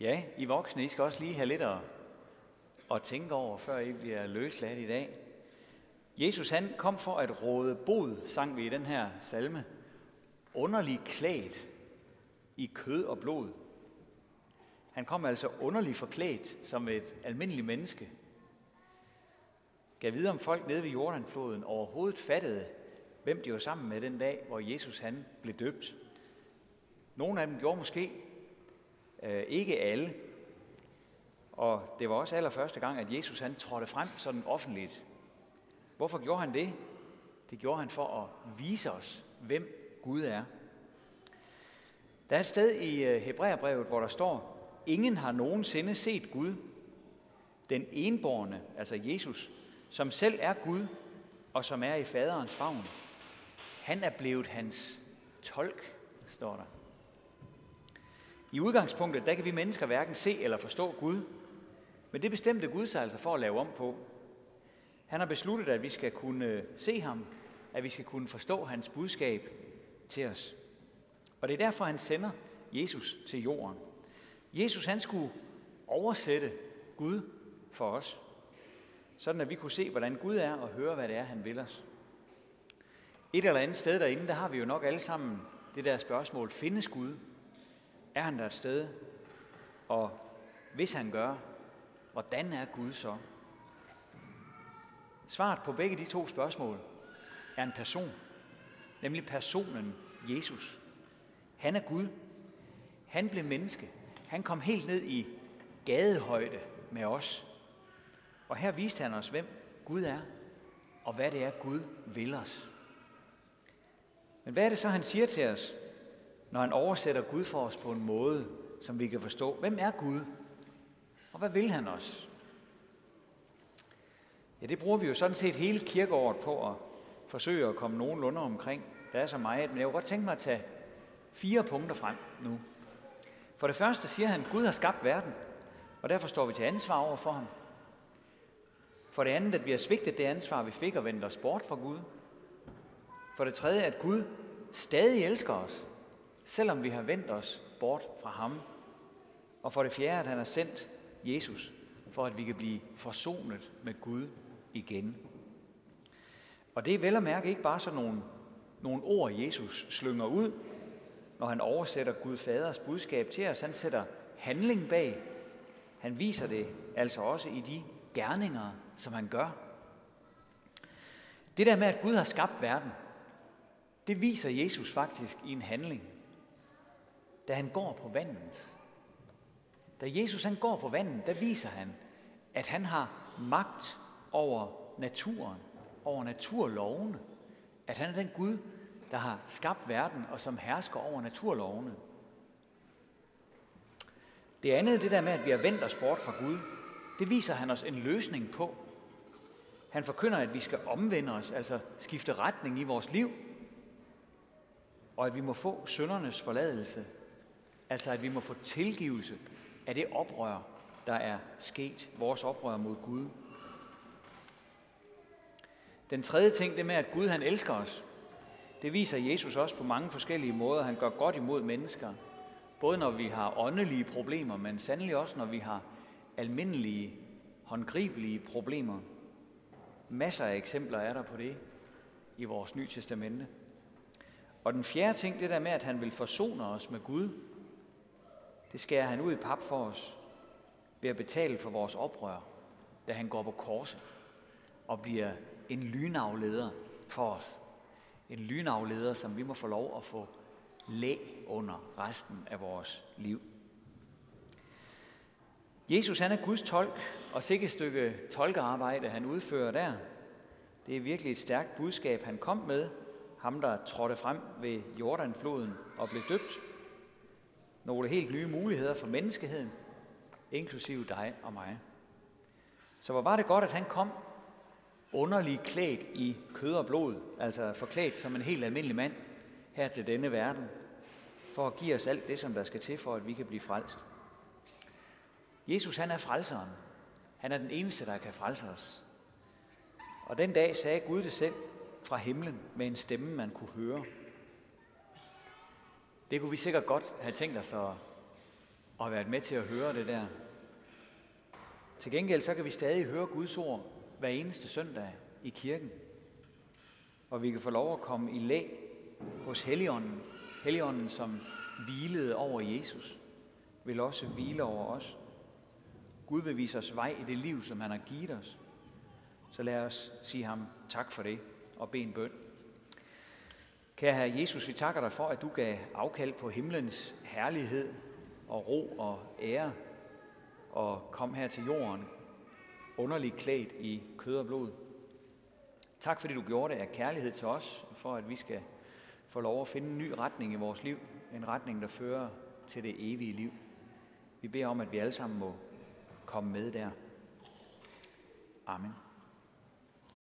Ja, I voksne, I skal også lige have lidt at, at tænke over, før I bliver løsladt i dag. Jesus han kom for at råde bod, sang vi i den her salme. Underligt klædt i kød og blod. Han kom altså underligt forklædt som et almindeligt menneske. Gav videre om folk nede ved Jordanfloden overhovedet fattede, hvem de var sammen med den dag, hvor Jesus han blev døbt. Nogle af dem gjorde måske, øh, ikke alle. Og det var også allerførste gang, at Jesus han trådte frem sådan offentligt. Hvorfor gjorde han det? Det gjorde han for at vise os, hvem Gud er. Der er et sted i øh, Hebræerbrevet, hvor der står, Ingen har nogensinde set Gud, den enborne, altså Jesus, som selv er Gud og som er i faderens favn. Han er blevet hans tolk, står der. I udgangspunktet, der kan vi mennesker hverken se eller forstå Gud, men det bestemte Gud sig altså for at lave om på. Han har besluttet, at vi skal kunne se ham, at vi skal kunne forstå hans budskab til os. Og det er derfor, han sender Jesus til jorden. Jesus han skulle oversætte Gud for os, sådan at vi kunne se, hvordan Gud er og høre, hvad det er, han vil os. Et eller andet sted derinde, der har vi jo nok alle sammen det der spørgsmål, findes Gud? Er han der et sted? Og hvis han gør, hvordan er Gud så? Svaret på begge de to spørgsmål er en person, nemlig personen Jesus. Han er Gud. Han blev menneske. Han kom helt ned i gadehøjde med os. Og her viste han os, hvem Gud er, og hvad det er, Gud vil os. Men hvad er det så, han siger til os, når han oversætter Gud for os på en måde, som vi kan forstå? Hvem er Gud? Og hvad vil han os? Ja, det bruger vi jo sådan set hele kirkeåret på at forsøge at komme nogenlunde omkring. Der er så meget, men jeg kunne godt tænke mig at tage fire punkter frem nu. For det første siger han, at Gud har skabt verden, og derfor står vi til ansvar over for ham. For det andet, at vi har svigtet det ansvar, vi fik og vendt os bort fra Gud. For det tredje, at Gud stadig elsker os, selvom vi har vendt os bort fra ham. Og for det fjerde, at han har sendt Jesus, for at vi kan blive forsonet med Gud igen. Og det er vel at mærke ikke bare sådan nogle, nogle ord, Jesus slynger ud, når han oversætter Gud Faders budskab til os. Han sætter handling bag. Han viser det altså også i de gerninger, som han gør. Det der med, at Gud har skabt verden, det viser Jesus faktisk i en handling, da han går på vandet. Da Jesus han går på vandet, der viser han, at han har magt over naturen, over naturlovene. At han er den Gud, der har skabt verden og som hersker over naturlovene. Det andet, det der med, at vi har vendt os bort fra Gud, det viser han os en løsning på. Han forkynder, at vi skal omvende os, altså skifte retning i vores liv, og at vi må få søndernes forladelse, altså at vi må få tilgivelse af det oprør, der er sket, vores oprør mod Gud. Den tredje ting, det med, at Gud han elsker os, det viser Jesus også på mange forskellige måder. Han gør godt imod mennesker, både når vi har åndelige problemer, men sandelig også når vi har almindelige, håndgribelige problemer. Masser af eksempler er der på det i vores nye testamente. Og den fjerde ting, det der med, at han vil forsone os med Gud, det skærer han ud i pap for os ved at betale for vores oprør, da han går på korset og bliver en lynafleder for os. En lynafleder, som vi må få lov at få læg under resten af vores liv. Jesus han er Guds tolk, og sikke et stykke tolkearbejde, han udfører der. Det er virkelig et stærkt budskab, han kom med. Ham, der trådte frem ved Jordanfloden og blev døbt. Nogle helt nye muligheder for menneskeheden, inklusive dig og mig. Så hvor var det godt, at han kom underligt klædt i kød og blod, altså forklædt som en helt almindelig mand her til denne verden, for at give os alt det, som der skal til for, at vi kan blive frelst. Jesus han er frelseren. Han er den eneste, der kan frelse os. Og den dag sagde Gud det selv fra himlen med en stemme, man kunne høre. Det kunne vi sikkert godt have tænkt os at, at være været med til at høre det der. Til gengæld så kan vi stadig høre Guds ord hver eneste søndag i kirken. Og vi kan få lov at komme i læ hos Helligånden. Helligånden, som hvilede over Jesus, vil også hvile over os. Gud vil vise os vej i det liv, som han har givet os. Så lad os sige ham tak for det og bede en bøn. Kære Herre Jesus, vi takker dig for, at du gav afkald på himlens herlighed og ro og ære og kom her til jorden underligt klædt i kød og blod. Tak fordi du gjorde det af kærlighed til os, for at vi skal få lov at finde en ny retning i vores liv. En retning, der fører til det evige liv. Vi beder om, at vi alle sammen må komme med der. Amen.